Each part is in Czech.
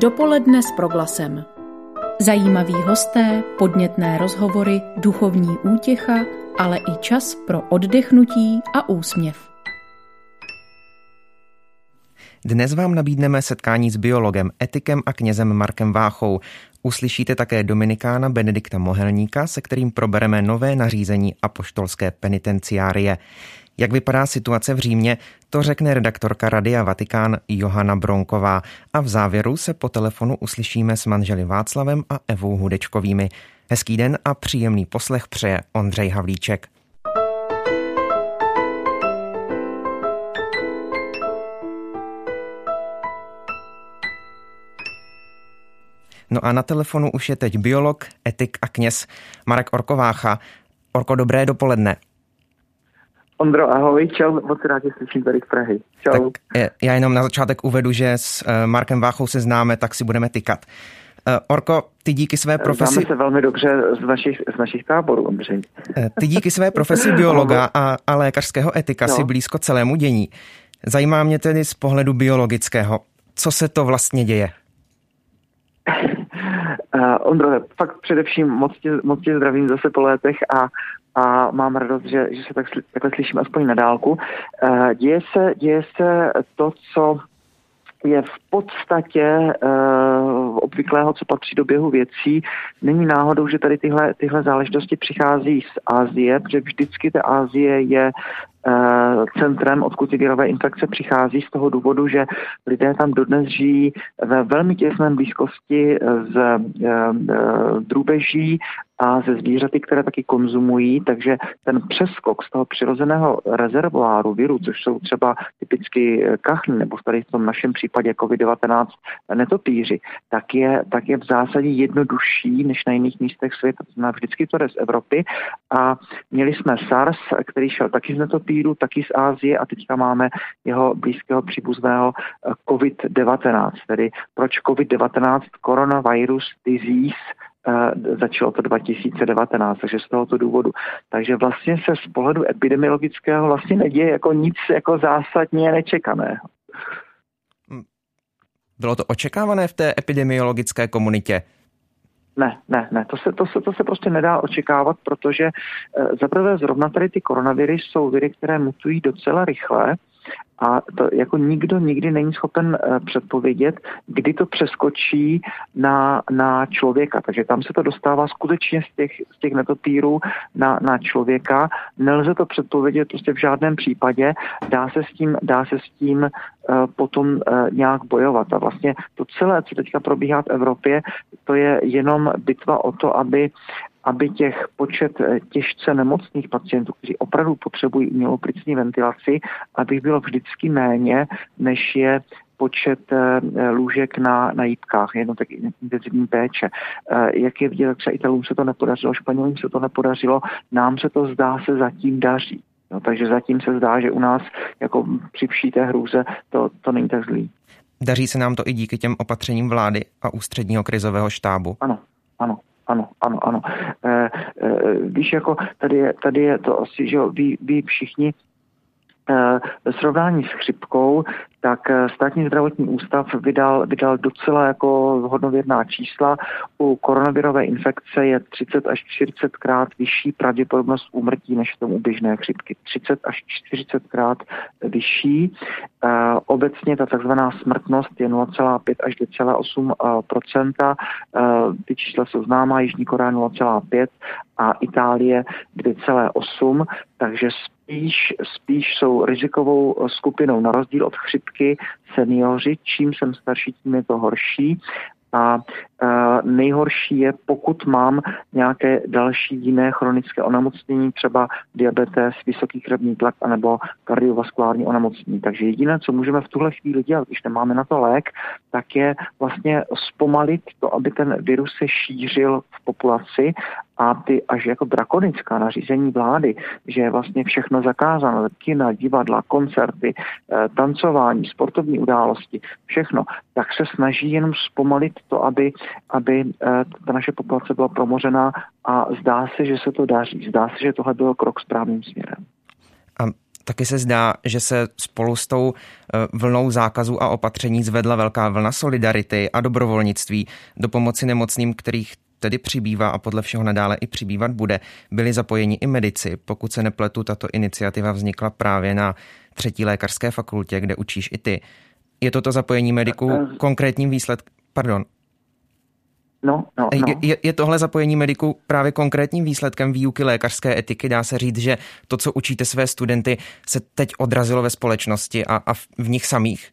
Dopoledne s proglasem. Zajímaví hosté, podnětné rozhovory, duchovní útěcha, ale i čas pro oddechnutí a úsměv. Dnes vám nabídneme setkání s biologem, etikem a knězem Markem Váchou. Uslyšíte také dominikána Benedikta Mohelníka, se kterým probereme nové nařízení apoštolské penitenciárie. Jak vypadá situace v Římě, to řekne redaktorka Radia Vatikán Johana Bronková a v závěru se po telefonu uslyšíme s manželi Václavem a Evou Hudečkovými. Hezký den a příjemný poslech přeje Ondřej Havlíček. No a na telefonu už je teď biolog, etik a kněz Marek Orkovácha. Orko, dobré dopoledne. Ondro, ahoj, čau, moc rád, že slyším tady z Prahy. Čau. Tak já jenom na začátek uvedu, že s eh, Markem Váchou se známe, tak si budeme tykat. Eh, Orko, ty díky své profesi... Známe se velmi dobře z našich, z našich táborů, Ondřej. Eh, ty díky své profesi biologa a, a lékařského etika no. si blízko celému dění. Zajímá mě tedy z pohledu biologického, co se to vlastně děje? Uh, Ondro, fakt především moc tě, moc tě zdravím zase po létech a a mám radost, že, že se tak, takhle slyším aspoň na dálku. Uh, děje, se, děje se to, co je v podstatě uh, obvyklého, co patří do běhu věcí. Není náhodou, že tady tyhle, tyhle záležitosti přichází z Ázie, protože vždycky ta Ázie je uh, centrem, odkud ty virové infekce přichází z toho důvodu, že lidé tam dodnes žijí ve velmi těsném blízkosti z uh, drůbeží a ze zvířaty, které taky konzumují, takže ten přeskok z toho přirozeného rezervoáru viru, což jsou třeba typicky kachny, nebo tady v tom našem případě COVID-19 netopíři, tak je, tak je v zásadě jednodušší než na jiných místech světa. To znamená, vždycky to jde z Evropy a měli jsme SARS, který šel taky z netopíru, taky z Ázie a teďka máme jeho blízkého příbuzného COVID-19. Tedy proč COVID-19? Coronavirus disease začalo to 2019, takže z tohoto důvodu. Takže vlastně se z pohledu epidemiologického vlastně neděje jako nic jako zásadně nečekaného. Bylo to očekávané v té epidemiologické komunitě? Ne, ne, ne, to se, to, se, to se prostě nedá očekávat, protože e, zaprvé zrovna tady ty koronaviry jsou viry, které mutují docela rychle a to jako nikdo nikdy není schopen uh, předpovědět, kdy to přeskočí na, na člověka. Takže tam se to dostává skutečně z těch, z těch netopírů na, na člověka. Nelze to předpovědět prostě v žádném případě. Dá se s tím, dá se s tím uh, potom uh, nějak bojovat. A vlastně to celé, co teďka probíhá v Evropě, to je jenom bitva o to, aby aby těch počet eh, těžce nemocných pacientů, kteří opravdu potřebují umělou plicní ventilaci, aby bylo vždycky méně, než je počet eh, lůžek na, na jípkách, tak intenzivní péče. Eh, jak je vidět, třeba Italům se to nepodařilo, Španělům se to nepodařilo, nám se to zdá se zatím daří. No, takže zatím se zdá, že u nás jako při vší té hrůze to, to není tak zlý. Daří se nám to i díky těm opatřením vlády a ústředního krizového štábu? Ano, ano, ano, ano, ano. E, e, víš, jako tady je, tady je to asi, že ví, ví všichni, ve srovnání s chřipkou tak eh, státní zdravotní ústav vydal, vydal docela jako hodnověrná čísla. U koronavirové infekce je 30 až 40 krát vyšší pravděpodobnost úmrtí než v tom u běžné chřipky. 30 až 40 krát vyšší. E, obecně ta takzvaná smrtnost je 0,5 až 2,8 e, Ty čísla jsou známá, Jižní Korea 0,5 a Itálie 2,8, takže spíš, spíš jsou rizikovou skupinou na rozdíl od chřipky seniori. Čím jsem starší, tím je to horší. A nejhorší je, pokud mám nějaké další jiné chronické onemocnění, třeba diabetes, vysoký krevní tlak anebo kardiovaskulární onemocnění. Takže jediné, co můžeme v tuhle chvíli dělat, když nemáme na to lék, tak je vlastně zpomalit to, aby ten virus se šířil v populaci a ty až jako drakonická nařízení vlády, že je vlastně všechno zakázáno, kina, divadla, koncerty, eh, tancování, sportovní události, všechno, tak se snaží jenom zpomalit to, aby aby eh, ta naše populace byla promořená a zdá se, že se to daří. Zdá se, že tohle byl krok správným směrem. A Taky se zdá, že se spolu s tou eh, vlnou zákazů a opatření zvedla velká vlna solidarity a dobrovolnictví do pomoci nemocným, kterých tedy přibývá a podle všeho nadále i přibývat bude. Byli zapojeni i medici. Pokud se nepletu, tato iniciativa vznikla právě na třetí lékařské fakultě, kde učíš i ty. Je toto zapojení mediků eh, konkrétním výsledkem? Pardon, No, no, no. Je, je tohle zapojení mediků právě konkrétním výsledkem výuky lékařské etiky? Dá se říct, že to, co učíte své studenty, se teď odrazilo ve společnosti a, a v nich samých?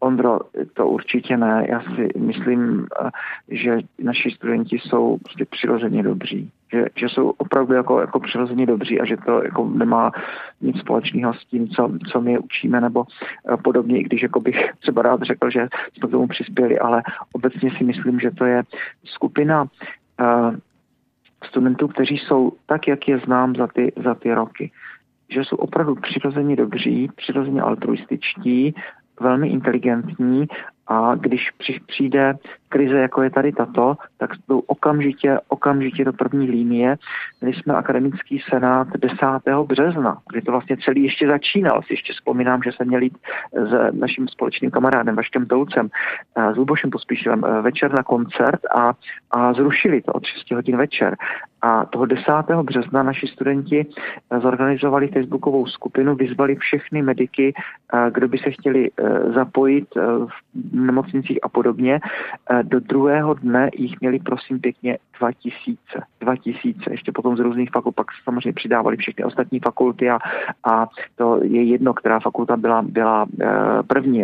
Ondro, to určitě ne. Já si myslím, eh, že naši studenti jsou prostě přirozeně dobří. Že, že jsou opravdu jako, jako přirozeně dobří a že to jako nemá nic společného s tím, co, co my učíme nebo eh, podobně, i když jako bych třeba rád řekl, že jsme k tomu přispěli, ale obecně si myslím, že to je skupina uh, studentů, kteří jsou tak, jak je znám za ty, za ty roky že jsou opravdu přirozeně dobří, přirozeně altruističtí, velmi inteligentní a když přijde krize, jako je tady tato, tak jdou okamžitě, okamžitě do první linie. Měli jsme akademický senát 10. března, kdy to vlastně celý ještě začínal. Si ještě vzpomínám, že jsem měl jít s naším společným kamarádem Vaškem Dolcem, s Lubošem Pospíšilem eh, večer na koncert a, a zrušili to od 6 hodin večer. A toho 10. března naši studenti eh, zorganizovali facebookovou skupinu, vyzvali všechny mediky, eh, kdo by se chtěli zapojit v nemocnicích a podobně. Do druhého dne jich měli prosím pěkně 2000. 2000. Ještě potom z různých fakult pak samozřejmě přidávali všechny ostatní fakulty a, a to je jedno, která fakulta byla, byla první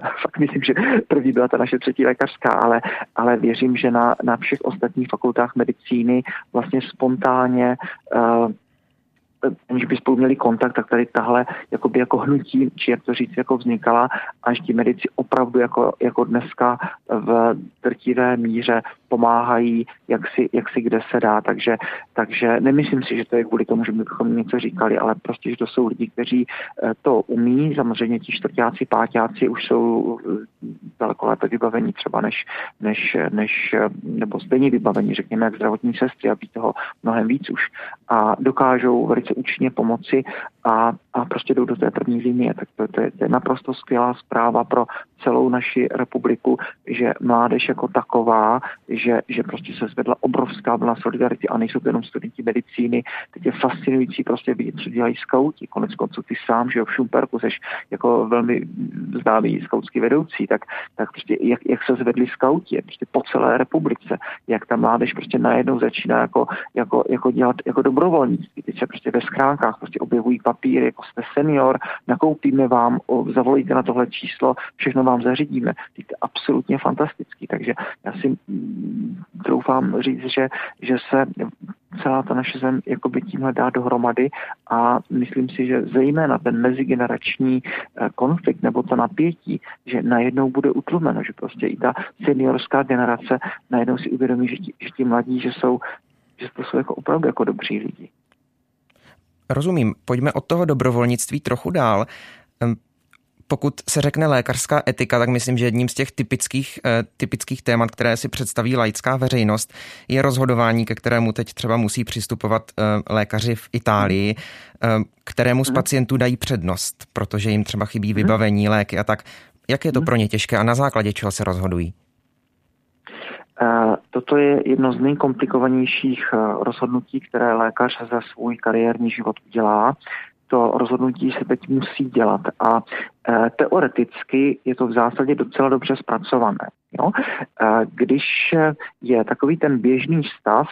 fakt myslím, že první byla ta naše třetí lékařská, ale, ale věřím, že na, na všech ostatních fakultách medicíny vlastně spontánně uh, aniž by spolu měli kontakt, tak tady tahle jakoby jako hnutí, či jak to říct, jako vznikala, až ti medici opravdu jako, jako dneska v drtivé míře pomáhají, jak si, jak si kde se dá. Takže, takže nemyslím si, že to je kvůli tomu, že bychom něco říkali, ale prostě, že to jsou lidi, kteří eh, to umí. Samozřejmě ti čtvrtáci, pátáci už jsou eh, daleko lépe vybavení třeba než, než, než nebo stejně vybavení, řekněme, jak zdravotní sestry a ví toho mnohem víc už. A dokážou velice účinně pomoci a, a prostě jdou do té první linie. Tak to, to, je, to je naprosto skvělá zpráva pro celou naši republiku, že mládež jako taková, že, že prostě se zvedla obrovská vlna solidarity a nejsou to jenom studenti medicíny. Teď je fascinující prostě vidět, co dělají skauti. Konec konců ty sám, že v Šumperku jsi jako velmi známý skautský vedoucí, tak, tak prostě jak, jak se zvedli skauti, prostě po celé republice, jak ta mládež prostě najednou začíná jako, jako, jako dělat jako dobrovolnictví. Teď se prostě ve schránkách prostě objevují papíry, jako jste senior, nakoupíme vám, zavolejte na tohle číslo, všechno vám zařídíme. To je absolutně fantastický, takže já si mm, troufám říct, že, že se celá ta naše zem jakoby tímhle dá dohromady a myslím si, že zejména ten mezigenerační eh, konflikt nebo to napětí, že najednou bude utlumeno, že prostě i ta seniorská generace najednou si uvědomí, že ti, že ti mladí, že jsou, že to jsou jako opravdu jako dobří lidi. Rozumím. Pojďme od toho dobrovolnictví trochu dál. Pokud se řekne lékařská etika, tak myslím, že jedním z těch typických, eh, typických témat, které si představí laická veřejnost, je rozhodování, ke kterému teď třeba musí přistupovat eh, lékaři v Itálii, eh, kterému z mhm. pacientů dají přednost, protože jim třeba chybí mhm. vybavení, léky a tak. Jak je to mhm. pro ně těžké a na základě čeho se rozhodují? Toto je jedno z nejkomplikovanějších rozhodnutí, které lékař za svůj kariérní život udělá. To rozhodnutí se teď musí dělat a teoreticky je to v zásadě docela dobře zpracované. Jo? E, když je takový ten běžný stav,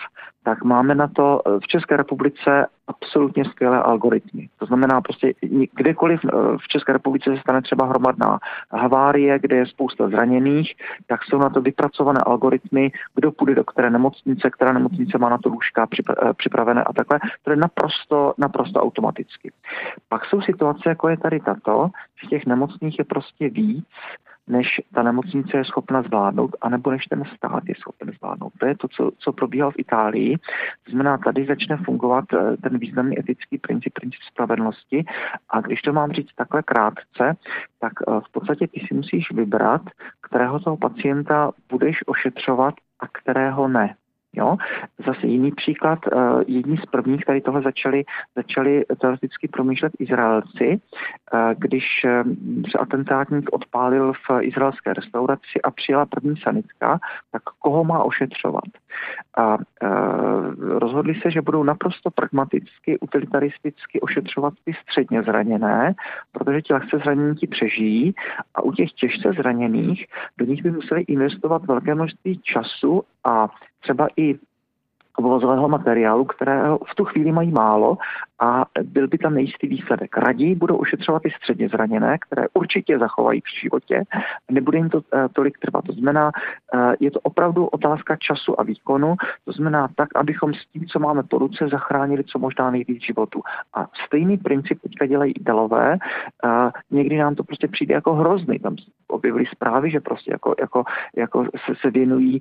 tak máme na to e, v České republice absolutně skvělé algoritmy. To znamená prostě kdekoliv v České republice se stane třeba hromadná havárie, kde je spousta zraněných, tak jsou na to vypracované algoritmy, kdo půjde do které nemocnice, která nemocnice má na to lůžka připravené a takhle. To je naprosto, naprosto automaticky. Pak jsou situace, jako je tady tato, že těch nemocných je prostě víc, než ta nemocnice je schopna zvládnout, anebo než ten stát je schopen zvládnout. To je to, co, co probíhalo v Itálii. To znamená, tady začne fungovat eh, ten významný etický princip, princip spravedlnosti. A když to mám říct takhle krátce, tak eh, v podstatě ty si musíš vybrat, kterého toho pacienta budeš ošetřovat a kterého ne. Jo? Zase jiný příklad, uh, jedni z prvních tady tohle začali, začali teoreticky promýšlet Izraelci, uh, když uh, se atentátník odpálil v izraelské restauraci a přijela první sanitka, tak koho má ošetřovat? A rozhodli se, že budou naprosto pragmaticky, utilitaristicky ošetřovat ty středně zraněné, protože ti lehce zranění ti přežijí a u těch těžce zraněných do nich by museli investovat velké množství času a třeba i vozového materiálu, kterého v tu chvíli mají málo a byl by tam nejistý výsledek. Raději budou ošetřovat i středně zraněné, které určitě zachovají v životě, nebude jim to uh, tolik trvat. To znamená, uh, je to opravdu otázka času a výkonu, to znamená tak, abychom s tím, co máme po ruce, zachránili co možná nejvíc životu. A stejný princip teďka dělají Delové, uh, někdy nám to prostě přijde jako hrozný. Tam objevily zprávy, že prostě jako, jako, jako se, se věnují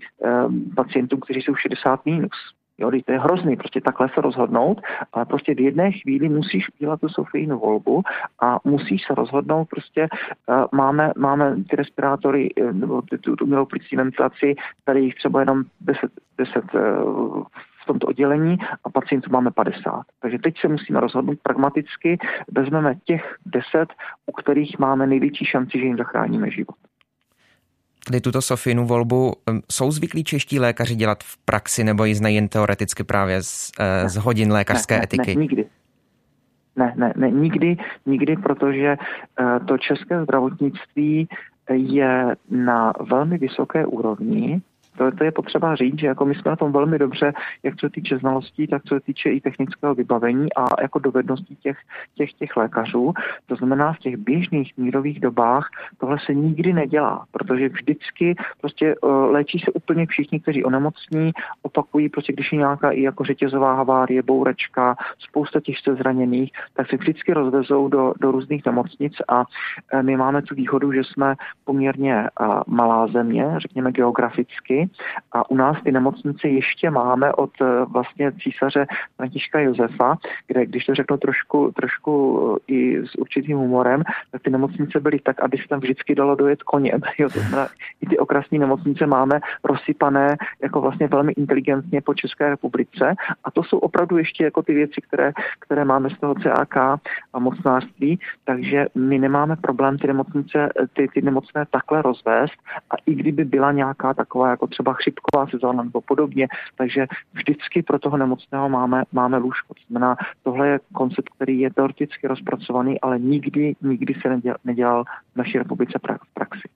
pacientům, kteří jsou 60 minus Jo, to je hrozný prostě takhle se rozhodnout, ale prostě v jedné chvíli musíš udělat tu Sofijinu volbu a musíš se rozhodnout prostě, uh, máme, máme ty respirátory, uh, nebo tu, tu umělou plicní ventilaci, tady jich třeba jenom 10, 10 uh, v tomto oddělení a pacientů máme 50. Takže teď se musíme rozhodnout pragmaticky, vezmeme těch 10, u kterých máme největší šanci, že jim zachráníme život tady tuto Sofinu volbu jsou zvyklí čeští lékaři dělat v praxi nebo ji znají jen teoreticky právě z, eh, z hodin lékařské ne, ne, etiky? Ne, nikdy. Ne, ne, ne, nikdy, nikdy, protože uh, to české zdravotnictví je na velmi vysoké úrovni to, to je potřeba říct, že jako my jsme na tom velmi dobře, jak co se týče znalostí, tak co se týče i technického vybavení a jako dovedností těch, těch, těch lékařů. To znamená, v těch běžných mírových dobách tohle se nikdy nedělá, protože vždycky prostě uh, léčí se úplně všichni, kteří onemocní, opakují prostě, když je nějaká i jako řetězová havárie, bourečka, spousta těžce zraněných, tak se vždycky rozvezou do, do různých nemocnic a uh, my máme tu výhodu, že jsme poměrně uh, malá země, řekněme geograficky, a u nás ty nemocnice ještě máme od eh, vlastně císaře Františka Josefa, kde, když to řeknu trošku, trošku eh, i s určitým humorem, tak ty nemocnice byly tak, aby se tam vždycky dalo dojet koněm. Jo, to znamená, i ty okrasní nemocnice máme rozsypané jako vlastně velmi inteligentně po České republice. A to jsou opravdu ještě jako ty věci, které, které máme z toho CAK a mocnářství, takže my nemáme problém ty nemocnice, ty, ty nemocné takhle rozvést. A i kdyby byla nějaká taková jako třeba chřipková sezóna nebo podobně, takže vždycky pro toho nemocného máme, máme lůžko. To znamená, tohle je koncept, který je teoreticky rozpracovaný, ale nikdy, nikdy se nedělal, nedělal v naší republice praxi.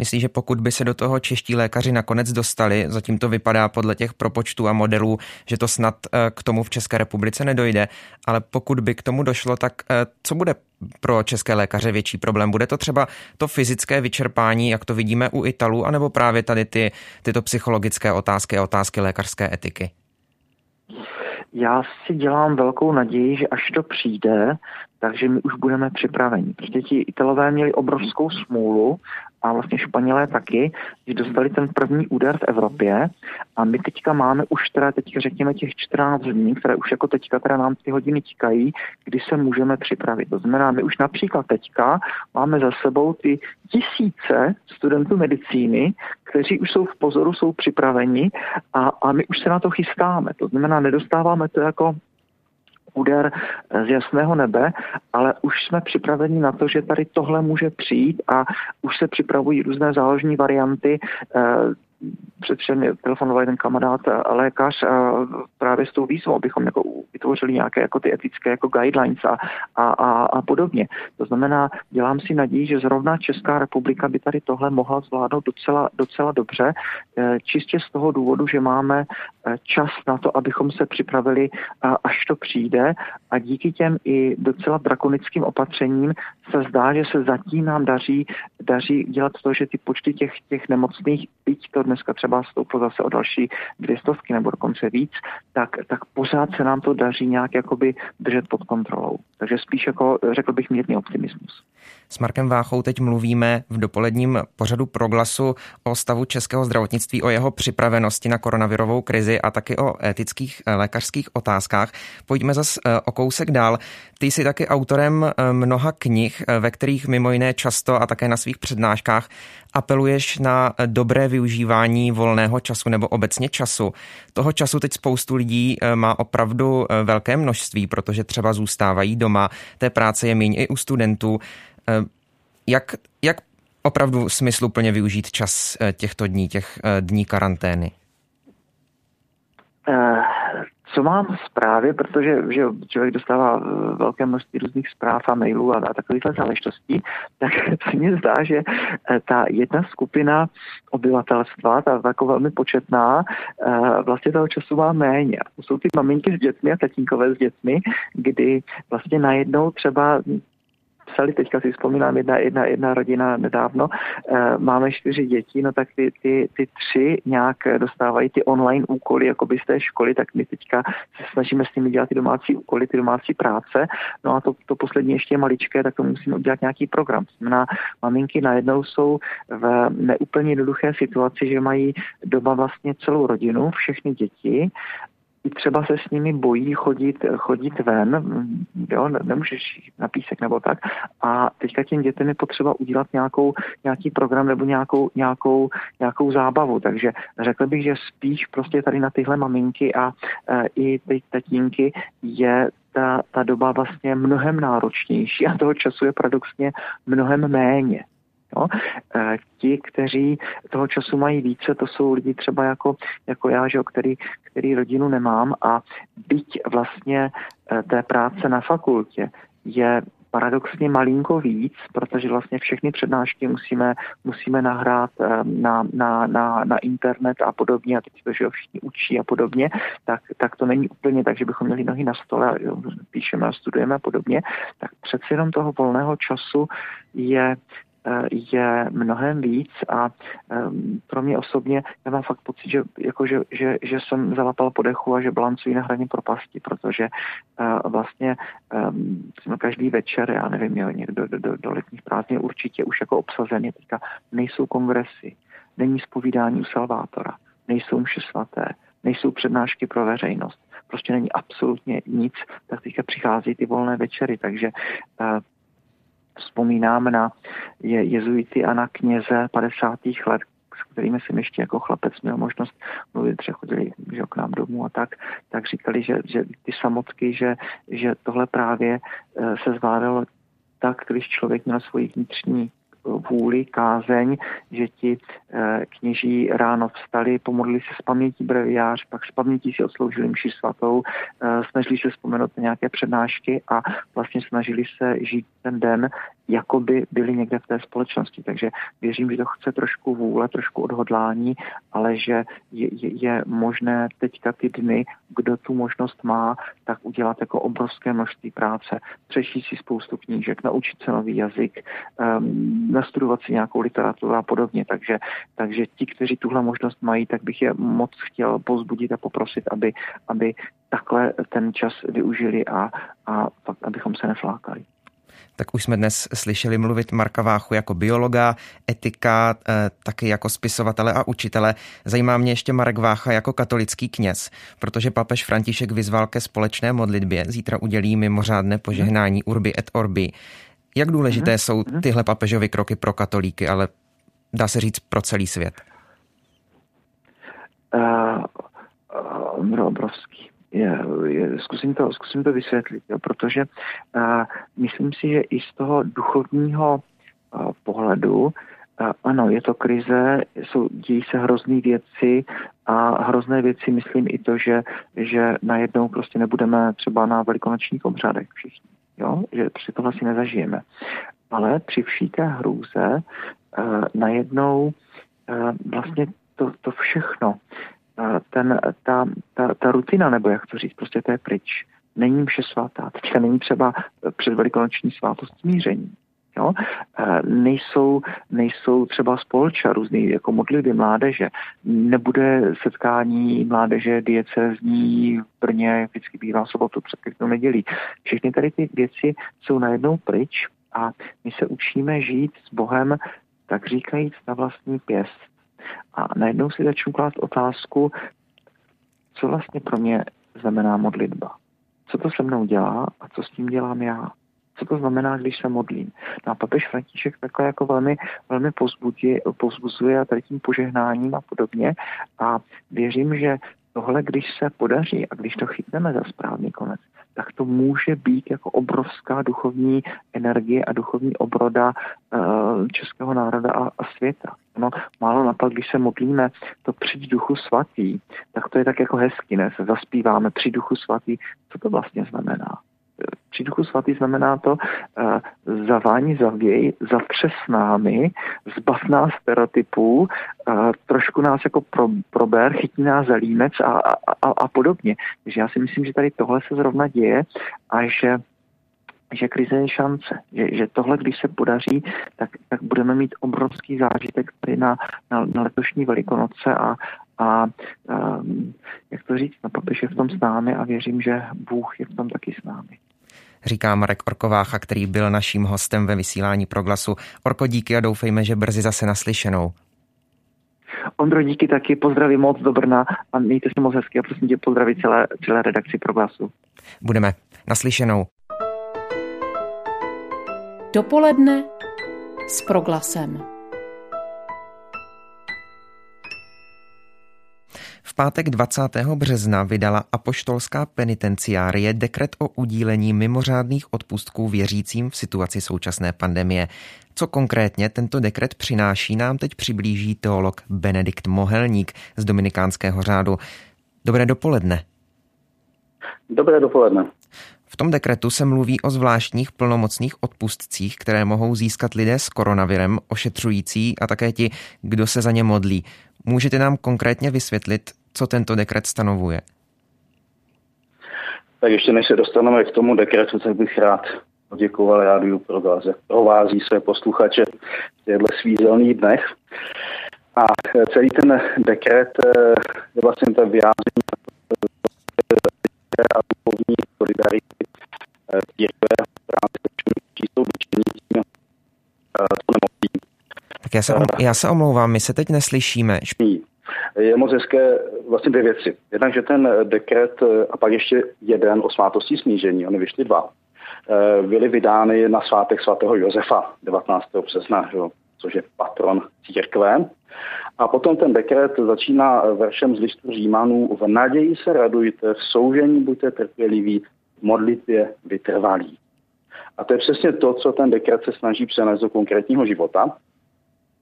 Myslí, že pokud by se do toho čeští lékaři nakonec dostali, zatím to vypadá podle těch propočtů a modelů, že to snad eh, k tomu v České republice nedojde, ale pokud by k tomu došlo, tak eh, co bude pro české lékaře větší problém? Bude to třeba to fyzické vyčerpání, jak to vidíme u Italů, anebo právě tady ty, tyto psychologické otázky a otázky lékařské etiky? Já si dělám velkou naději, že až to přijde, takže my už budeme připraveni. Protože ti Italové měli obrovskou smůlu a vlastně Španělé taky, že dostali ten první úder v Evropě a my teďka máme už teda teďka řekněme těch 14 dní, které už jako teďka teda nám ty hodiny tikají, kdy se můžeme připravit. To znamená, my už například teďka máme za sebou ty tisíce studentů medicíny, kteří už jsou v pozoru, jsou připraveni a, a my už se na to chystáme. To znamená, nedostáváme to jako úder z jasného nebe, ale už jsme připraveni na to, že tady tohle může přijít a už se připravují různé záložní varianty eh, před všem telefonoval jeden kamarád a lékař a právě s tou výzvou, abychom jako vytvořili nějaké jako ty etické jako guidelines a, a, a, a podobně. To znamená, dělám si naději, že zrovna Česká republika by tady tohle mohla zvládnout docela, docela dobře, e, čistě z toho důvodu, že máme e, čas na to, abychom se připravili, až to přijde a díky těm i docela drakonickým opatřením se zdá, že se zatím nám daří, daří dělat to, že ty počty těch, těch nemocných, byť to dneska třeba stouplo zase o další dvě stovky nebo dokonce víc, tak, tak pořád se nám to daří nějak jakoby držet pod kontrolou. Takže spíš jako řekl bych mírný optimismus. S Markem Váchou teď mluvíme v dopoledním pořadu proglasu o stavu českého zdravotnictví, o jeho připravenosti na koronavirovou krizi a taky o etických eh, lékařských otázkách. Pojďme zase eh, o kousek dál. Ty jsi taky autorem eh, mnoha knih, ve kterých mimo jiné často a také na svých přednáškách apeluješ na dobré využívání volného času nebo obecně času. Toho času teď spoustu lidí má opravdu velké množství, protože třeba zůstávají doma, té práce je méně i u studentů. Eh, jak, jak opravdu smysluplně využít čas eh, těchto dní, těch eh, dní karantény? Co mám zprávy, protože že člověk dostává velké množství různých zpráv a mailů a, takovýchhle záležitostí, tak se mně zdá, že ta jedna skupina obyvatelstva, ta jako velmi početná, vlastně toho času má méně. Jsou ty maminky s dětmi a tatínkové s dětmi, kdy vlastně najednou třeba psali, teďka si vzpomínám, jedna, jedna, jedna rodina nedávno, e, máme čtyři děti, no tak ty, ty, ty tři nějak dostávají ty online úkoly, jako z té školy, tak my teďka se snažíme s nimi dělat ty domácí úkoly, ty domácí práce, no a to, to poslední ještě je maličké, tak to musíme udělat nějaký program. Znamená, maminky najednou jsou v neúplně jednoduché situaci, že mají doma vlastně celou rodinu, všechny děti třeba se s nimi bojí chodit, chodit ven, jo, nemůžeš na písek nebo tak. A teďka těm dětem je potřeba udělat nějakou, nějaký program nebo nějakou, nějakou, nějakou zábavu. Takže řekl bych, že spíš prostě tady na tyhle maminky a e, i ty tatínky je ta, ta doba vlastně mnohem náročnější a toho času je paradoxně mnohem méně. Jo? E, ti, kteří toho času mají více, to jsou lidi třeba jako, jako já, že, který, který rodinu nemám a byť vlastně e, té práce na fakultě je paradoxně malinko víc, protože vlastně všechny přednášky musíme, musíme nahrát e, na, na, na, na internet a podobně, a teď to, že všichni učí a podobně, tak, tak to není úplně tak, že bychom měli nohy na stole a píšeme a studujeme a podobně, tak přeci jenom toho volného času je Eh, je mnohem víc a pro mě osobně já mám fakt pocit, že, jako, že, že, že jsem zalapal podechu a že balancuji na hraně propasti, protože eh, vlastně každý večer, já nevím, jo, někdo do, do, do letních prázdnin určitě už jako obsazený, teďka nejsou kongresy, není spovídání u Salvátora, nejsou mše svaté, nejsou přednášky pro veřejnost, prostě není absolutně nic, tak teďka přichází ty volné večery, takže eh, vzpomínám na je, jezuity a na kněze 50. let, s kterými jsem ještě jako chlapec měl možnost mluvit, že chodili že k nám domů a tak, tak říkali, že, že ty samotky, že, že tohle právě eh, se zvládalo tak, když člověk měl svoji vnitřní vůli, kázeň, že ti eh, kněží ráno vstali, pomodlili se s pamětí breviář, pak s pamětí si odsloužili mši svatou, eh, snažili se vzpomenout na nějaké přednášky a vlastně snažili se žít ten den jako by byli někde v té společnosti. Takže věřím, že to chce trošku vůle, trošku odhodlání, ale že je, je, je možné teďka ty dny, kdo tu možnost má, tak udělat jako obrovské množství práce, přečíst si spoustu knížek, naučit se nový jazyk, um, nastudovat si nějakou literaturu a podobně. Takže, takže ti, kteří tuhle možnost mají, tak bych je moc chtěl pozbudit a poprosit, aby, aby takhle ten čas využili a, a fakt, abychom se neflákali tak už jsme dnes slyšeli mluvit Marka Váchu jako biologa, etika, eh, taky jako spisovatele a učitele. Zajímá mě ještě Marek Vácha jako katolický kněz, protože papež František vyzval ke společné modlitbě. Zítra udělí mimořádné požehnání Urbi et Orbi. Jak důležité mhm. jsou mhm. tyhle papežovy kroky pro katolíky, ale dá se říct pro celý svět? Uh, uh, obrovský je, je, zkusím, to, zkusím to vysvětlit, jo, protože a, myslím si, že i z toho duchovního a, pohledu a, ano, je to krize, jsou, dějí se hrozné věci a hrozné věci myslím i to, že, že najednou prostě nebudeme třeba na velikonočních obřádech všichni, jo, že při tohle si nezažijeme. Ale při vší té hrůze najednou vlastně to, to všechno, ten, ta, ta, ta rutina, nebo jak to říct, prostě to je pryč. Není vše svatá. Teďka není třeba před velikonoční svátost smíření. Jo? Nejsou, nejsou třeba spolča různý jako modlitby mládeže. Nebude setkání mládeže diecezní v Brně, vždycky bývá sobotu před pěknou nedělí. Všechny tady ty věci jsou najednou pryč a my se učíme žít s Bohem, tak říkajíc na vlastní pěst. A najednou si začnu klást otázku, co vlastně pro mě znamená modlitba. Co to se mnou dělá a co s tím dělám já co to znamená, když se modlím. No a papež František takhle jako velmi, velmi povzbuzuje a tady tím požehnáním a podobně a věřím, že tohle, když se podaří a když to chytneme za správný konec, tak to může být jako obrovská duchovní energie a duchovní obroda uh, českého národa a, a světa. No, málo napak, když se modlíme to při duchu svatý, tak to je tak jako hezky, ne? Se zaspíváme při duchu svatý. Co to vlastně znamená? Při duchu svatý znamená to uh, zavání zavěj, zatře s námi, zbav nás stereotypů, uh, trošku nás jako pro, prober, chytí nás za límec a, a, a, a podobně. Takže já si myslím, že tady tohle se zrovna děje a že že krize je šance, že, že tohle, když se podaří, tak, tak budeme mít obrovský zážitek tady na, na, na letošní Velikonoce a, a um, jak to říct, na papež je v tom s námi a věřím, že Bůh je v tom taky s námi říká Marek Orkovácha, který byl naším hostem ve vysílání Proglasu. Orko, díky a doufejme, že brzy zase naslyšenou. Ondro, díky taky, pozdravím moc do Brna a mějte se moc hezky a prosím tě pozdraví celé, celé redakci Proglasu. Budeme. Naslyšenou. Dopoledne s Proglasem. V pátek 20. března vydala apoštolská penitenciárie dekret o udílení mimořádných odpustků věřícím v situaci současné pandemie. Co konkrétně tento dekret přináší, nám teď přiblíží teolog Benedikt Mohelník z Dominikánského řádu. Dobré dopoledne. Dobré dopoledne. V tom dekretu se mluví o zvláštních plnomocných odpustcích, které mohou získat lidé s koronavirem, ošetřující a také ti, kdo se za ně modlí. Můžete nám konkrétně vysvětlit, co tento dekret stanovuje? Tak ještě než se dostaneme k tomu dekretu, tak bych rád poděkoval Rádiu jak provází své posluchače v těchto svízelných dnech. A celý ten dekret eh, je vlastně to vyjádření a duchovní eh. Tak já se, já se omlouvám, my se teď neslyšíme. Je moc hezké vlastně dvě věci. Jednak, že ten dekret a pak ještě jeden o svátosti smíření, oni vyšly dva, eh, byly vydány na svátek svatého Josefa 19. března, což je patron církve. A potom ten dekret začíná veršem z listu Římanů v naději se radujte, v soužení buďte trpěliví, modlitbě vytrvalí. A to je přesně to, co ten dekret se snaží přenést do konkrétního života.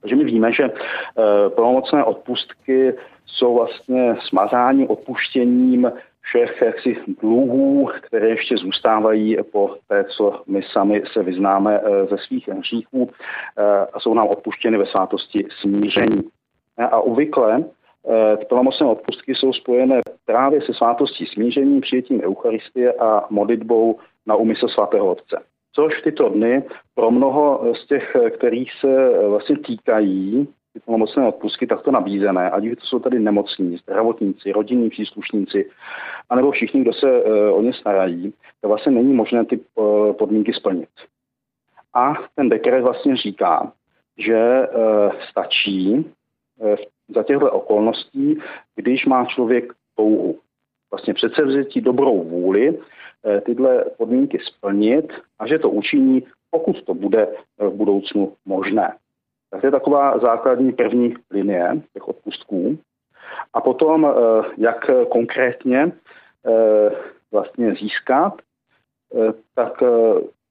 Takže my víme, že eh, plnomocné odpustky jsou vlastně smazání odpuštěním všech jaksi dluhů, které ještě zůstávají po té, co my sami se vyznáme eh, ze svých hříchů eh, a jsou nám odpuštěny ve svátosti smíření. A obvykle ty plnomocné odpustky jsou spojené právě se svátostí smíření, přijetím Eucharistie a modlitbou na úmysl svatého Otce což v tyto dny pro mnoho z těch, kterých se vlastně týkají ty plnomocné odpustky takto nabízené, ať to jsou tady nemocní, zdravotníci, rodinní příslušníci, anebo všichni, kdo se uh, o ně starají, to vlastně není možné ty uh, podmínky splnit. A ten dekret vlastně říká, že stačí uh, za těchto okolností, když má člověk touhu. Vlastně předsevzetí dobrou vůli, Eh, tyhle podmínky splnit a že to učiní, pokud to bude eh, v budoucnu možné. Tak to je taková základní první linie těch odpustků. A potom, eh, jak konkrétně vlastně získat, tak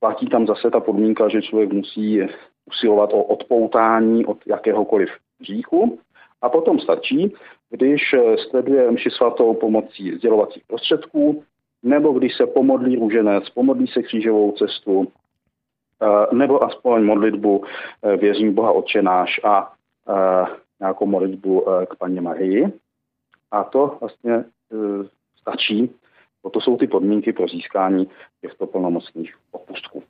platí tam zase ta podmínka, že člověk musí usilovat o odpoutání od jakéhokoliv říchu. A potom stačí, když sleduje mši svatou pomocí sdělovacích prostředků, nebo když se pomodlí růženec, pomodlí se křížovou cestu, eh, nebo aspoň modlitbu eh, věřím Boha Otčenáš a eh, nějakou modlitbu k paní Marii. A to vlastně stačí, to jsou ty podmínky pro získání těchto plnomocných opustků.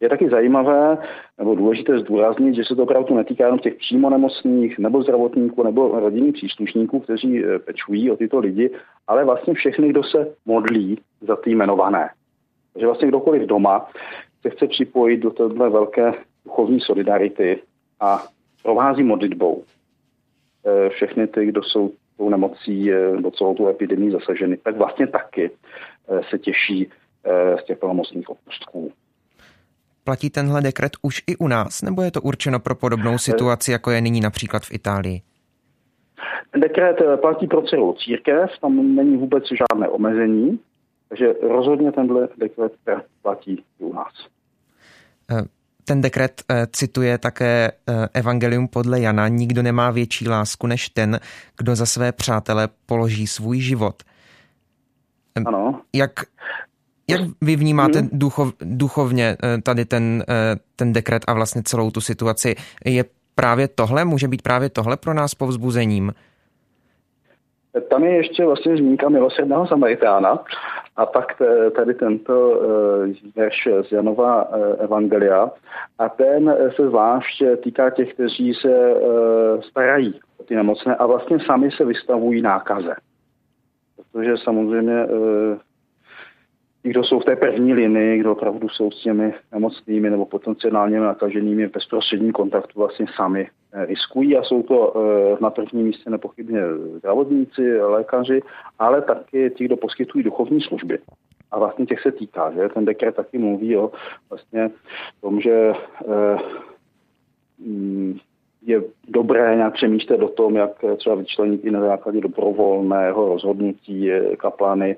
Je taky zajímavé nebo důležité zdůraznit, že se to opravdu netýká jenom těch přímo nemocných nebo zdravotníků nebo rodinných příslušníků, kteří eh, pečují o tyto lidi, ale vlastně všechny, kdo se modlí za ty jmenované. Takže vlastně kdokoliv doma se chce připojit do téhle velké duchovní solidarity a provází modlitbou všechny ty, kdo jsou tou nemocí do celou tu epidemii zasaženy, tak vlastně taky se těší z těch plnomocných odpustků. Platí tenhle dekret už i u nás, nebo je to určeno pro podobnou situaci, jako je nyní například v Itálii? Ten dekret eh, platí pro celou církev, tam není vůbec žádné omezení, takže rozhodně tenhle dekret platí i u nás. Eh, ten dekret eh, cituje také Evangelium podle Jana. Nikdo nemá větší lásku než ten, kdo za své přátele položí svůj život. Ano. Jak, jak vy vnímáte hmm. duchov, duchovně tady ten, ten dekret a vlastně celou tu situaci? Je právě tohle, může být právě tohle pro nás povzbuzením? Tam je ještě vlastně zmínka milosrdného Samaritána a pak tady tento eh, verš z Janova eh, Evangelia a ten se zvlášť týká těch, kteří se eh, starají o ty nemocné a vlastně sami se vystavují nákaze. Protože samozřejmě ti, kdo jsou v té první linii, kdo opravdu jsou s těmi nemocnými nebo potenciálně nakaženými v bezprostředním kontaktu vlastně sami eh, riskují a jsou to eh, na prvním místě nepochybně zdravotníci, lékaři, ale taky ti, kdo poskytují duchovní služby. A vlastně těch se týká, že ten dekret taky mluví o vlastně tom, že eh, mm, je dobré nějak přemýšlet o tom, jak třeba vyčlenit i na základě dobrovolného rozhodnutí kaplany,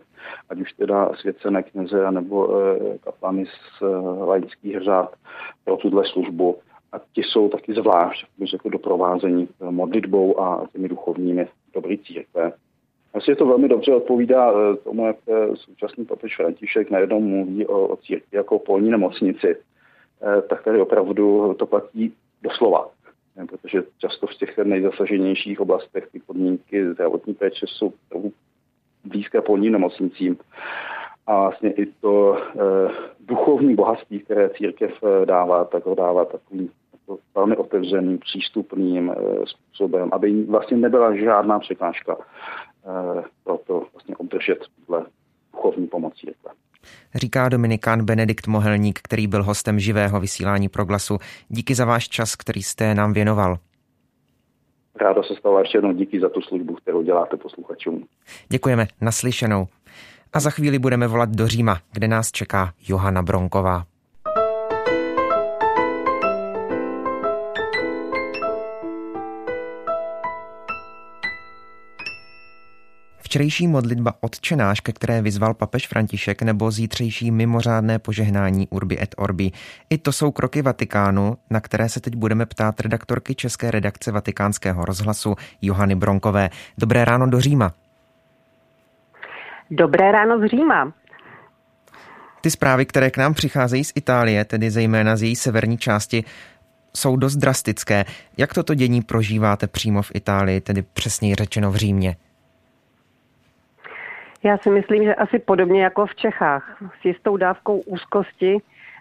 ať už teda svěcené kněze nebo eh, kaplany z eh, laických řád pro tuhle službu. A ti jsou taky zvlášť, řekl, doprovázení modlitbou a těmi duchovními dobrý církve. Asi to velmi dobře odpovídá eh, tomu, jak současný papež František najednou mluví o, o církvi jako polní nemocnici. Tak tady opravdu to platí doslova protože často v těch nejzasaženějších oblastech ty podmínky zdravotní péče jsou blízké polním nemocnicím. A vlastně i to eh, duchovní bohatství, které církev eh, dává, tak ho dává takovým jako velmi otevřeným, přístupným eh, způsobem, aby vlastně nebyla žádná překážka eh, pro to vlastně obdržet tuhle duchovní pomoc církve říká Dominikán Benedikt Mohelník, který byl hostem živého vysílání Proglasu. Díky za váš čas, který jste nám věnoval. Ráda se stala ještě jednou díky za tu službu, kterou děláte posluchačům. Děkujeme, naslyšenou. A za chvíli budeme volat do Říma, kde nás čeká Johana Bronková. Včerejší modlitba odčenáš, ke které vyzval papež František, nebo zítřejší mimořádné požehnání Urbi et Orbi. I to jsou kroky Vatikánu, na které se teď budeme ptát redaktorky České redakce Vatikánského rozhlasu Johany Bronkové. Dobré ráno do Říma. Dobré ráno z Říma. Ty zprávy, které k nám přicházejí z Itálie, tedy zejména z její severní části, jsou dost drastické. Jak toto dění prožíváte přímo v Itálii, tedy přesněji řečeno v Římě? Já si myslím, že asi podobně jako v Čechách, s jistou dávkou úzkosti,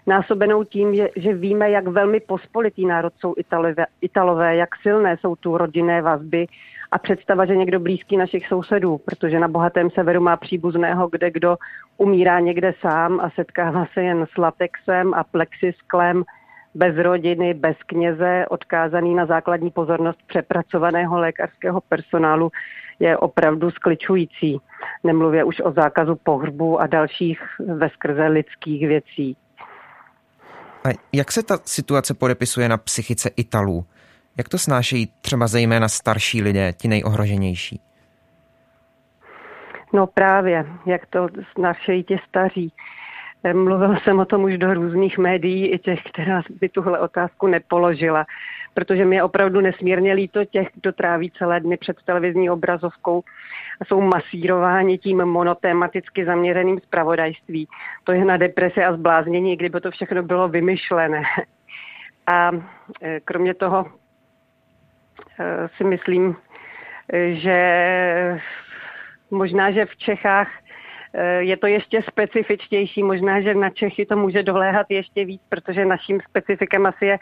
násobenou tím, že, že víme, jak velmi pospolitý národ jsou Italové, Italové, jak silné jsou tu rodinné vazby a představa, že někdo blízký našich sousedů, protože na bohatém severu má příbuzného, kde kdo umírá někde sám a setkává se jen s latexem a plexisklem, bez rodiny, bez kněze, odkázaný na základní pozornost přepracovaného lékařského personálu, je opravdu skličující. Nemluvě už o zákazu pohřbu a dalších veskrze lidských věcí. A jak se ta situace podepisuje na psychice Italů? Jak to snášejí třeba zejména starší lidé, ti nejohroženější? No právě, jak to snášejí ti staří. Mluvil jsem o tom už do různých médií, i těch, která by tuhle otázku nepoložila protože mi je opravdu nesmírně líto těch, kdo tráví celé dny před televizní obrazovkou a jsou masírováni tím monotematicky zaměřeným zpravodajství. To je na depresi a zbláznění, kdyby to všechno bylo vymyšlené. A e, kromě toho e, si myslím, že možná, že v Čechách e, je to ještě specifičtější, možná, že na Čechy to může doléhat ještě víc, protože naším specifikem asi je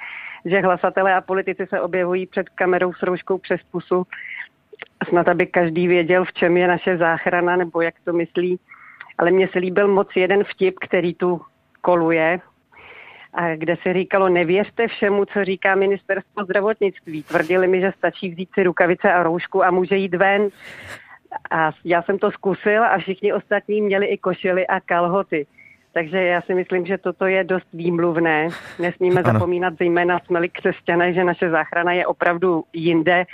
že hlasatelé a politici se objevují před kamerou s rouškou přes pusu. Snad, aby každý věděl, v čem je naše záchrana, nebo jak to myslí. Ale mně se líbil moc jeden vtip, který tu koluje. a kde se říkalo, nevěřte všemu, co říká ministerstvo zdravotnictví. Tvrdili mi, že stačí vzít si rukavice a roušku a může jít ven. A já jsem to zkusil a všichni ostatní měli i košily a kalhoty. Takže já si myslím, že toto je dost výmluvné. Nesmíme ano. zapomínat, zejména jsme-li křesťané, že naše záchrana je opravdu jinde.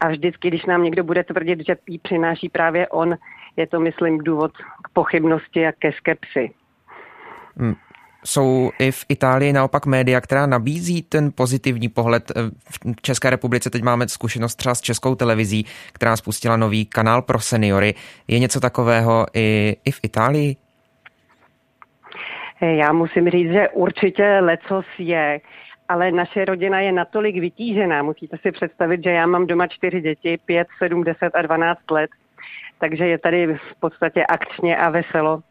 A vždycky, když nám někdo bude tvrdit, že jí přináší právě on, je to, myslím, důvod k pochybnosti a ke skepsi. Jsou i v Itálii naopak média, která nabízí ten pozitivní pohled. V České republice teď máme zkušenost třeba s českou televizí, která spustila nový kanál pro seniory. Je něco takového i, i v Itálii? Já musím říct, že určitě lecos je, ale naše rodina je natolik vytížená. Musíte si představit, že já mám doma čtyři děti, pět, sedm, deset a dvanáct let, takže je tady v podstatě akčně a veselo.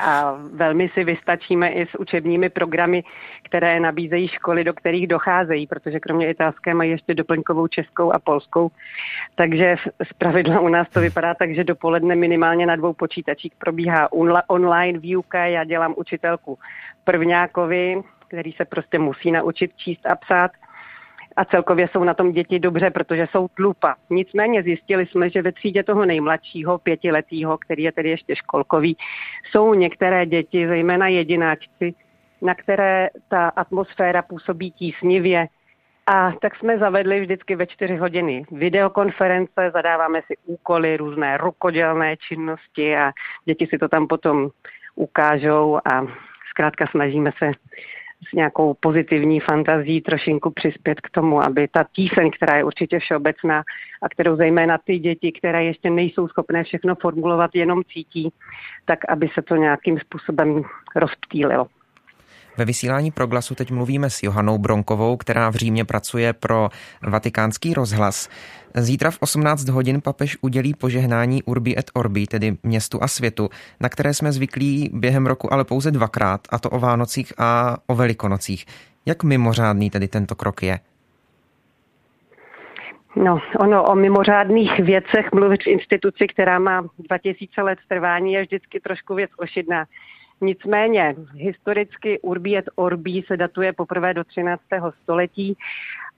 A velmi si vystačíme i s učebními programy, které nabízejí školy, do kterých docházejí, protože kromě italské mají ještě doplňkovou českou a polskou. Takže z pravidla u nás to vypadá tak, že dopoledne minimálně na dvou počítačích probíhá online výuka. Já dělám učitelku prvňákovi, který se prostě musí naučit číst a psát a celkově jsou na tom děti dobře, protože jsou tlupa. Nicméně zjistili jsme, že ve třídě toho nejmladšího, pětiletého, který je tedy ještě školkový, jsou některé děti, zejména jedináčci, na které ta atmosféra působí tísnivě. A tak jsme zavedli vždycky ve čtyři hodiny videokonference, zadáváme si úkoly, různé rukodělné činnosti a děti si to tam potom ukážou a zkrátka snažíme se s nějakou pozitivní fantazí trošinku přispět k tomu, aby ta tíseň, která je určitě všeobecná a kterou zejména ty děti, které ještě nejsou schopné všechno formulovat, jenom cítí, tak aby se to nějakým způsobem rozptýlilo. Ve vysílání proglasu teď mluvíme s Johanou Bronkovou, která v Římě pracuje pro vatikánský rozhlas. Zítra v 18 hodin papež udělí požehnání Urbi et Orbi, tedy městu a světu, na které jsme zvyklí během roku ale pouze dvakrát, a to o Vánocích a o Velikonocích. Jak mimořádný tedy tento krok je? No, ono o mimořádných věcech mluvit v instituci, která má 2000 let trvání, je vždycky trošku věc ošidná. Nicméně historicky Urbi et Orbi se datuje poprvé do 13. století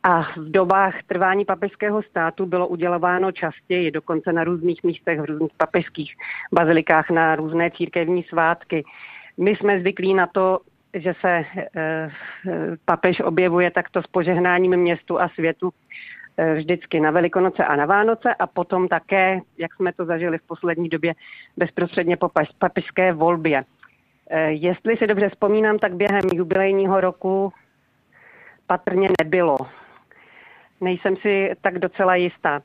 a v dobách trvání papežského státu bylo udělováno častěji, dokonce na různých místech, v různých papežských bazilikách na různé církevní svátky. My jsme zvyklí na to, že se e, papež objevuje takto s požehnáním městu a světu e, vždycky na Velikonoce a na Vánoce a potom také, jak jsme to zažili v poslední době, bezprostředně po papežské volbě. E, jestli si dobře vzpomínám, tak během jubilejního roku patrně nebylo nejsem si tak docela jistá.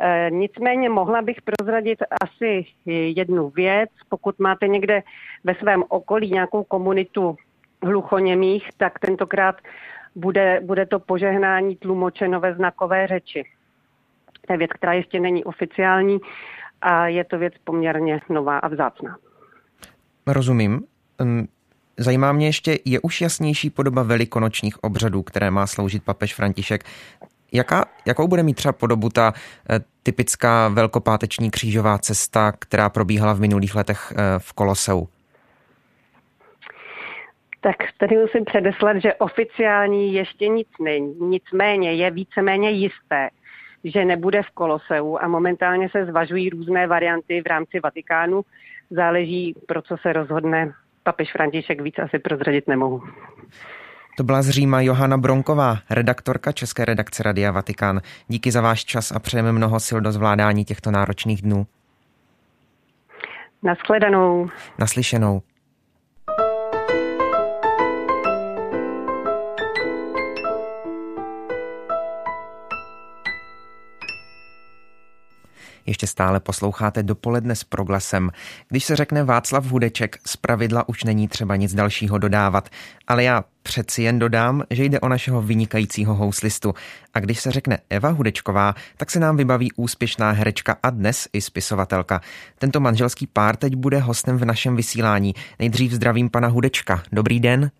E, nicméně mohla bych prozradit asi jednu věc. Pokud máte někde ve svém okolí nějakou komunitu hluchoněmých, tak tentokrát bude, bude to požehnání tlumočeno ve znakové řeči. To je věc, která ještě není oficiální a je to věc poměrně nová a vzácná. Rozumím. Zajímá mě ještě, je už jasnější podoba velikonočních obřadů, které má sloužit papež František. Jaká, jakou bude mít třeba podobu ta eh, typická velkopáteční křížová cesta, která probíhala v minulých letech eh, v Koloseu? Tak tady musím předeslat, že oficiální ještě nic není. Nicméně je víceméně jisté, že nebude v Koloseu a momentálně se zvažují různé varianty v rámci Vatikánu. Záleží, pro co se rozhodne papež František, víc asi prozradit nemohu. To byla z Říma Johana Bronková, redaktorka České redakce Radia Vatikán. Díky za váš čas a přejeme mnoho sil do zvládání těchto náročných dnů. Naschledanou. Naslyšenou. Ještě stále posloucháte dopoledne s proglasem. Když se řekne Václav Hudeček, z pravidla už není třeba nic dalšího dodávat. Ale já přeci jen dodám, že jde o našeho vynikajícího houslistu. A když se řekne Eva Hudečková, tak se nám vybaví úspěšná herečka a dnes i spisovatelka. Tento manželský pár teď bude hostem v našem vysílání. Nejdřív zdravím pana Hudečka. Dobrý den.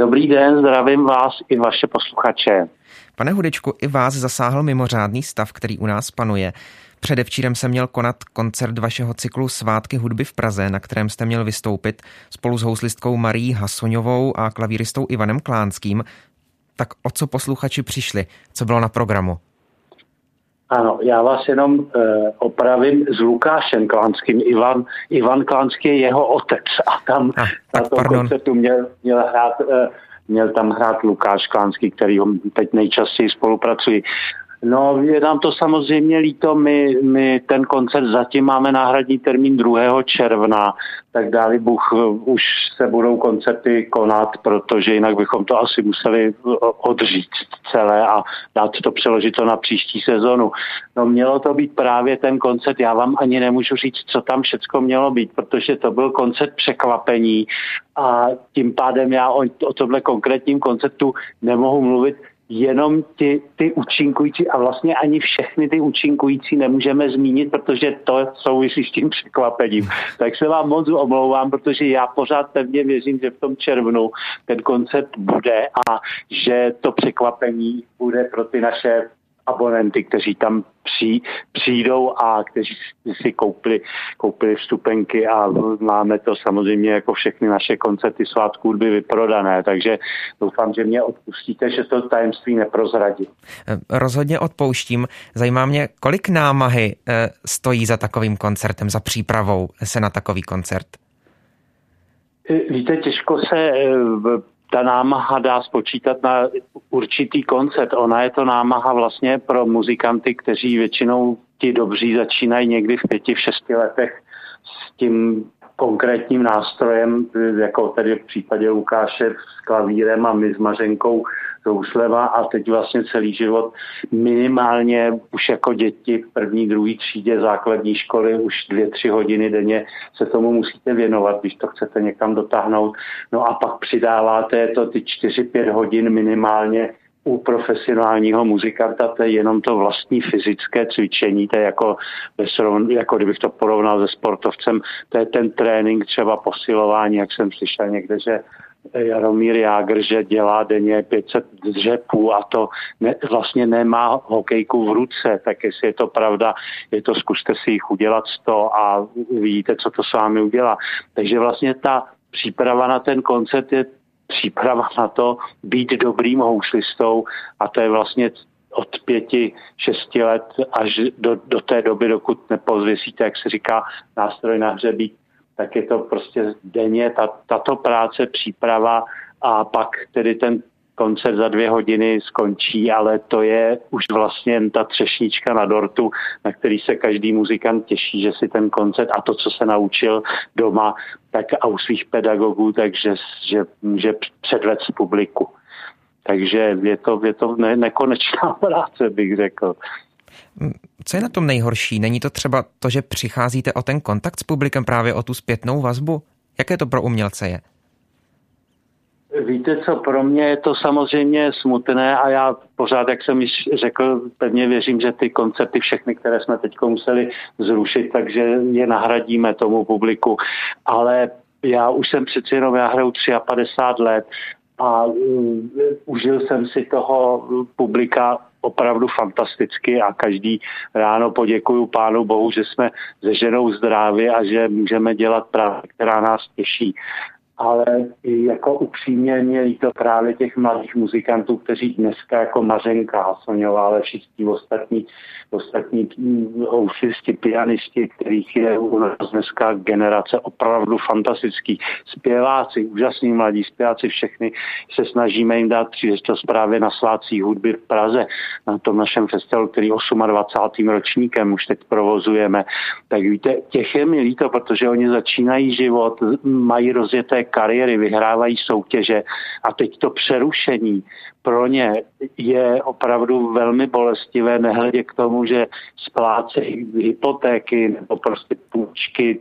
Dobrý den, zdravím vás i vaše posluchače. Pane Hudečku, i vás zasáhl mimořádný stav, který u nás panuje. Předevčírem se měl konat koncert vašeho cyklu Svátky hudby v Praze, na kterém jste měl vystoupit spolu s houslistkou Marí Hasoňovou a klavíristou Ivanem Klánským. Tak o co posluchači přišli? Co bylo na programu? Ano, já vás jenom uh, opravím s Lukášem Klánským. Ivan, Ivan Klánský je jeho otec a tam ah, na tom pardon. koncertu měl, měl hrát uh, měl tam hrát Lukáš Klánský, který ho teď nejčastěji spolupracují. No, je nám to samozřejmě líto, my, my ten koncert zatím máme náhradní termín 2. června, tak dáli Bůh už se budou koncerty konat, protože jinak bychom to asi museli odříct celé a dát to přeložit to na příští sezonu. No mělo to být právě ten koncert, já vám ani nemůžu říct, co tam všecko mělo být, protože to byl koncert překvapení a tím pádem já o, o tomhle konkrétním koncertu nemohu mluvit, jenom ty, ty účinkující a vlastně ani všechny ty účinkující nemůžeme zmínit, protože to souvisí s tím překvapením. Tak se vám moc omlouvám, protože já pořád pevně věřím, že v tom červnu ten koncept bude a že to překvapení bude pro ty naše abonenty, kteří tam při, přijdou a kteří si koupili, koupili vstupenky a máme to samozřejmě jako všechny naše koncerty svátku hudby vyprodané, takže doufám, že mě odpustíte, že to tajemství neprozradí. Rozhodně odpouštím. Zajímá mě, kolik námahy eh, stojí za takovým koncertem, za přípravou se na takový koncert? Víte, těžko se eh, ta námaha dá spočítat na určitý koncert. Ona je to námaha vlastně pro muzikanty, kteří většinou ti dobří začínají někdy v pěti, v šesti letech s tím konkrétním nástrojem, jako tedy v případě Lukáše s klavírem a my s Mařenkou Sousleva a teď vlastně celý život minimálně už jako děti v první, druhé třídě základní školy už dvě, tři hodiny denně se tomu musíte věnovat, když to chcete někam dotáhnout. No a pak přidáváte to ty čtyři, pět hodin minimálně u profesionálního muzikanta to je jenom to vlastní fyzické cvičení, to je jako, jako kdybych to porovnal se sportovcem, to je ten trénink, třeba posilování, jak jsem slyšel někde, že Jaromír Jágr, že dělá denně 500 dřepů a to ne, vlastně nemá hokejku v ruce, tak jestli je to pravda, je to, zkuste si jich udělat 100 a vidíte, co to s vámi udělá. Takže vlastně ta příprava na ten koncert je příprava na to být dobrým houslistou a to je vlastně od pěti, šesti let až do, do té doby, dokud nepozvěsíte, jak se říká, nástroj na hřebík, tak je to prostě denně ta, tato práce, příprava a pak tedy ten koncert za dvě hodiny skončí, ale to je už vlastně jen ta třešnička na dortu, na který se každý muzikant těší, že si ten koncert a to, co se naučil doma, tak a u svých pedagogů, takže že může předvést publiku. Takže je to, je to ne, nekonečná práce, bych řekl. Co je na tom nejhorší? Není to třeba to, že přicházíte o ten kontakt s publikem, právě o tu zpětnou vazbu? Jaké to pro umělce je? Víte co, pro mě je to samozřejmě smutné a já pořád, jak jsem již řekl, pevně věřím, že ty koncerty všechny, které jsme teď museli zrušit, takže je nahradíme tomu publiku. Ale já už jsem přeci jenom, já hraju 53 let a uh, užil jsem si toho publika opravdu fantasticky a každý ráno poděkuju Pánu Bohu, že jsme se ženou zdraví a že můžeme dělat práci, která nás těší ale jako upřímně mě líto právě těch mladých muzikantů, kteří dneska jako Mařenka Hasoňová, ale všichni ostatní, ostatní housisti, pianisti, kterých je u nás dneska generace opravdu fantastický. Zpěváci, úžasní mladí zpěváci, všechny se snažíme jim dát příležitost právě na svácích hudby v Praze, na tom našem festivalu, který 28. ročníkem už teď provozujeme. Tak víte, těch je mi líto, protože oni začínají život, mají rozjeté kariéry, vyhrávají soutěže a teď to přerušení pro ně je opravdu velmi bolestivé, nehledě k tomu, že splácejí hypotéky nebo prostě půjčky,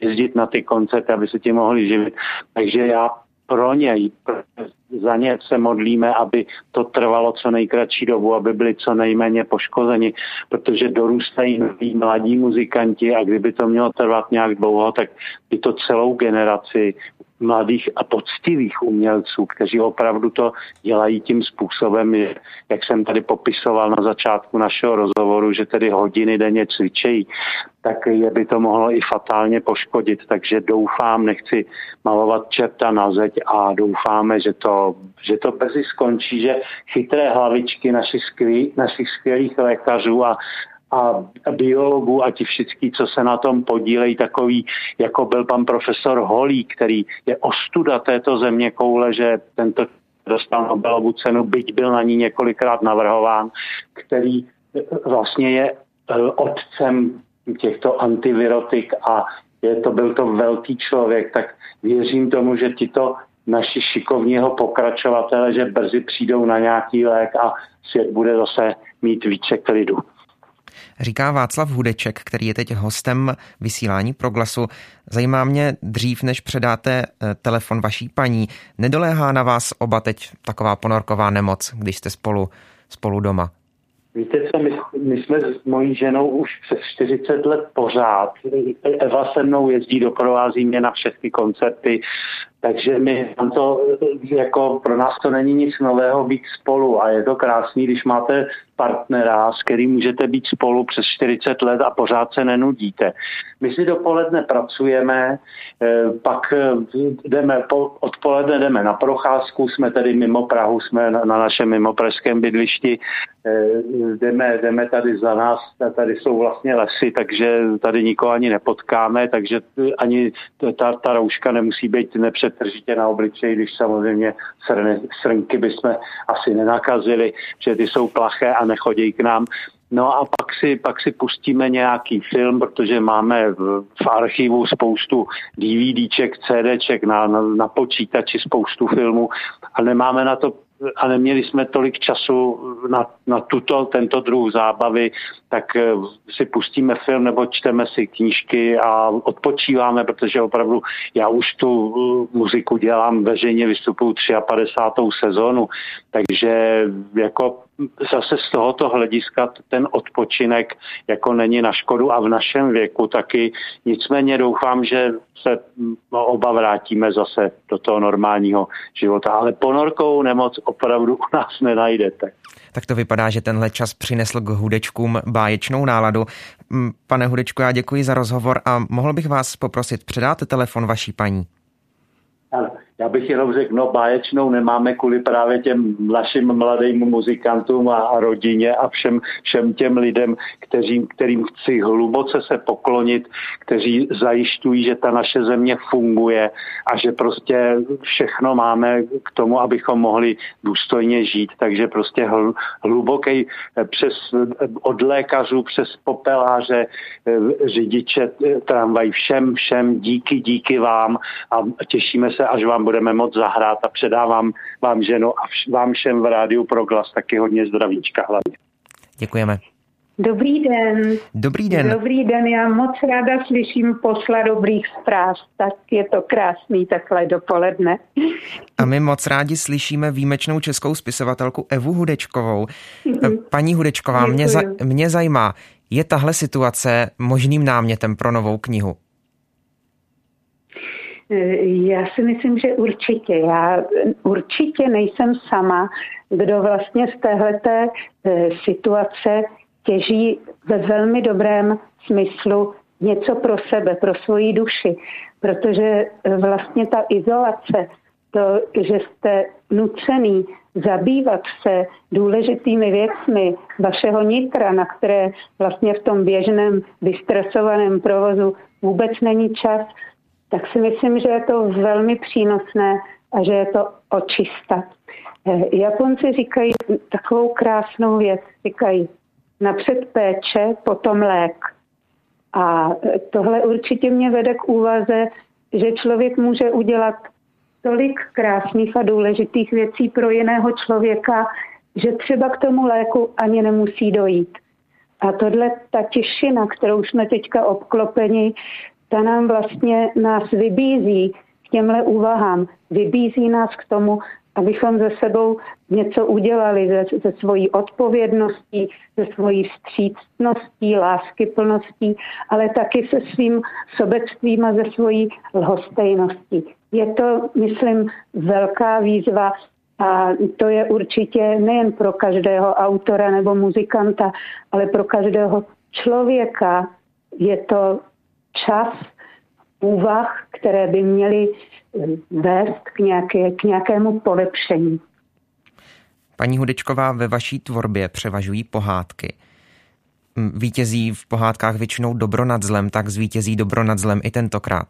jezdit na ty koncerty, aby se tím mohli živit. Takže já pro něj, za ně se modlíme, aby to trvalo co nejkratší dobu, aby byli co nejméně poškozeni, protože dorůstají noví mladí muzikanti a kdyby to mělo trvat nějak dlouho, tak by to celou generaci mladých a poctivých umělců, kteří opravdu to dělají tím způsobem, jak jsem tady popisoval na začátku našeho rozhovoru, že tedy hodiny denně cvičejí, tak je by to mohlo i fatálně poškodit. Takže doufám, nechci malovat čerta na zeď a doufáme, že to, že to brzy skončí, že chytré hlavičky našich, skvělých, našich skvělých lékařů a a biologů a ti všichni, co se na tom podílejí, takový, jako byl pan profesor Holý, který je ostuda této země koule, že tento dostal Nobelovu cenu, byť byl na ní několikrát navrhován, který vlastně je eh, otcem těchto antivirotik a je to, byl to velký člověk, tak věřím tomu, že tito naši šikovního pokračovatele, že brzy přijdou na nějaký lék a svět bude zase mít více klidu. Říká Václav Hudeček, který je teď hostem vysílání Proglasu. Zajímá mě dřív, než předáte eh, telefon vaší paní, nedoléhá na vás oba teď taková ponorková nemoc, když jste spolu, spolu doma? Víte co, my, my jsme s mojí ženou už přes 40 let pořád. Eva se mnou jezdí, doprovází mě na všechny koncerty, takže my to, jako pro nás to není nic nového být spolu a je to krásný, když máte partnera, s kterým můžete být spolu přes 40 let a pořád se nenudíte. My si dopoledne pracujeme, eh, pak eh, jdeme, odpoledne jdeme na procházku, jsme tedy mimo Prahu, jsme na, na našem mimopražském bydlišti, eh, jdeme, jdeme tady za nás, tady jsou vlastně lesy, takže tady nikoho ani nepotkáme, takže ani ta, ta rouška nemusí být nepřetržitě na obličeji, když samozřejmě srny, srnky bychom asi nenakazili, že ty jsou plaché a nechodí k nám. No a pak si, pak si pustíme nějaký film, protože máme v, v archivu spoustu DVDček, CDček na, na, na počítači, spoustu filmů a nemáme na to a neměli jsme tolik času na, na tuto, tento druh zábavy, tak eh, si pustíme film nebo čteme si knížky a odpočíváme, protože opravdu já už tu eh, muziku dělám, veřejně vystupuju 53. sezónu, takže jako zase z tohoto hlediska ten odpočinek jako není na škodu a v našem věku taky. Nicméně doufám, že se oba vrátíme zase do toho normálního života. Ale ponorkou nemoc opravdu u nás nenajdete. Tak to vypadá, že tenhle čas přinesl k hudečkům báječnou náladu. Pane Hudečku, já děkuji za rozhovor a mohl bych vás poprosit, předáte telefon vaší paní? Já bych jenom řekl, no báječnou nemáme kvůli právě těm našim mladým muzikantům a, a rodině a všem, všem těm lidem, kteří, kterým chci hluboce se poklonit, kteří zajišťují, že ta naše země funguje a že prostě všechno máme k tomu, abychom mohli důstojně žít. Takže prostě hl, hluboký eh, přes eh, od lékařů přes popeláře, eh, řidiče tramvaj, všem, všem díky, díky vám a těšíme se, až vám budeme moc zahrát a předávám vám ženu a vš- vám všem v rádiu Proglas taky hodně zdravíčka hlavně. Děkujeme. Dobrý den. Dobrý den. Dobrý den, já moc ráda slyším posla dobrých zpráv, tak je to krásný takhle dopoledne. A my moc rádi slyšíme výjimečnou českou spisovatelku Evu Hudečkovou. Mhm. Paní Hudečková, mě, za, mě zajímá, je tahle situace možným námětem pro novou knihu? Já si myslím, že určitě. Já určitě nejsem sama, kdo vlastně z téhleté eh, situace těží ve velmi dobrém smyslu něco pro sebe, pro svoji duši. Protože eh, vlastně ta izolace, to, že jste nucený zabývat se důležitými věcmi vašeho nitra, na které vlastně v tom běžném vystresovaném provozu vůbec není čas, tak si myslím, že je to velmi přínosné a že je to očista. Eh, Japonci říkají takovou krásnou věc, říkají napřed péče, potom lék. A eh, tohle určitě mě vede k úvaze, že člověk může udělat tolik krásných a důležitých věcí pro jiného člověka, že třeba k tomu léku ani nemusí dojít. A tohle, ta těšina, kterou jsme teďka obklopeni, ta nám vlastně nás vybízí k těmhle úvahám. Vybízí nás k tomu, abychom ze sebou něco udělali ze, ze svojí odpovědností, ze svojí vstřícností, láskyplností, ale taky se svým sobectvím a ze svojí lhostejností. je to, myslím, velká výzva a to je určitě nejen pro každého autora nebo muzikanta, ale pro každého člověka. Je to čas úvah, které by měly vést k, nějaké, k nějakému polepšení. Paní Hudečková, ve vaší tvorbě převažují pohádky. Vítězí v pohádkách většinou dobro nad zlem, tak zvítězí dobro nad zlem i tentokrát.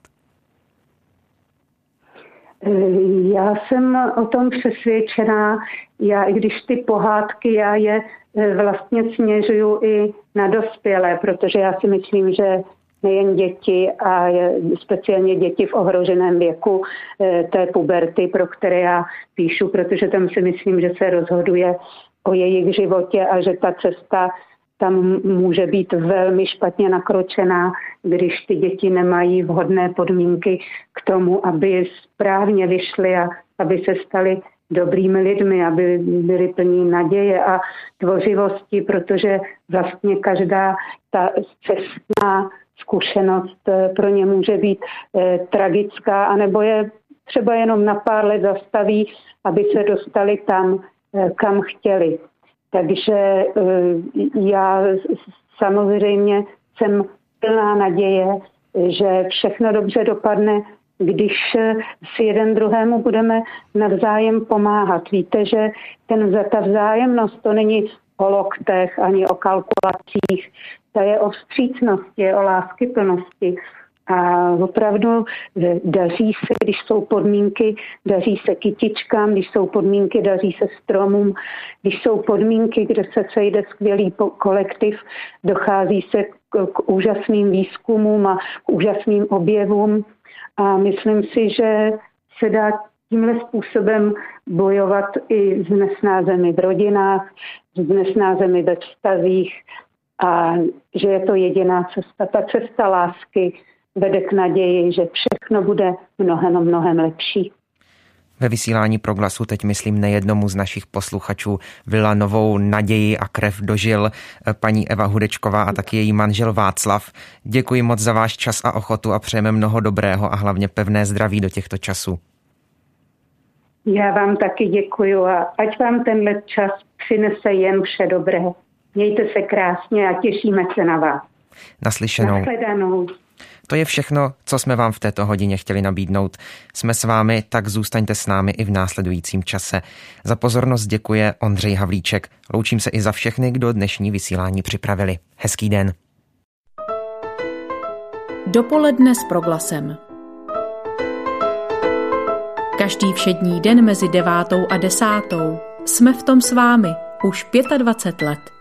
Já jsem o tom přesvědčená. Já, i když ty pohádky, já je e, vlastně směřuju i na dospělé, protože já si myslím, že nejen děti a speciálně děti v ohroženém věku e, té puberty, pro které já píšu, protože tam si myslím, že se rozhoduje o jejich životě a že ta cesta tam může být velmi špatně nakročená, když ty děti nemají vhodné podmínky k tomu, aby správně vyšly a aby se staly dobrými lidmi, aby byli plní naděje a tvořivosti, protože vlastně každá ta cestná zkušenost eh, pro ně může být eh, tragická, anebo je třeba jenom na pár let zastaví, aby se dostali tam, eh, kam chtěli. Takže já samozřejmě jsem plná naděje, že všechno dobře dopadne, když si jeden druhému budeme navzájem pomáhat. Víte, že ten, ta vzájemnost to není o loktech ani o kalkulacích, to je o vstřícnosti, o láskyplnosti. A opravdu daří se, když jsou podmínky, daří se kytičkám, když jsou podmínky, daří se stromům, když jsou podmínky, kde se sejde skvělý kolektiv, dochází se k, k úžasným výzkumům a k úžasným objevům. A myslím si, že se dá tímhle způsobem bojovat i s nesnázemi v rodinách, s nesnázemi ve vztazích a že je to jediná cesta, ta cesta lásky, vede k naději, že všechno bude mnohem, mnohem lepší. Ve vysílání proglasu teď myslím nejednomu z našich posluchačů vyla novou naději a krev dožil eh, paní Eva Hudečková a taky její manžel Václav. Děkuji moc za váš čas a ochotu a přejeme mnoho dobrého a hlavně pevné zdraví do těchto časů. Já vám taky děkuji a ať vám tenhle čas přinese jen vše dobré. Mějte se krásně a těšíme se na vás. Naslyšenou. Nashledanou. To je všechno, co jsme vám v této hodině chtěli nabídnout. Jsme s vámi, tak zůstaňte s námi i v následujícím čase. Za pozornost děkuje Ondřej Havlíček. Loučím se i za všechny, kdo dnešní vysílání připravili. Hezký den. Dopoledne s proglasem. Každý všední den mezi devátou a desátou jsme v tom s vámi už 25 let.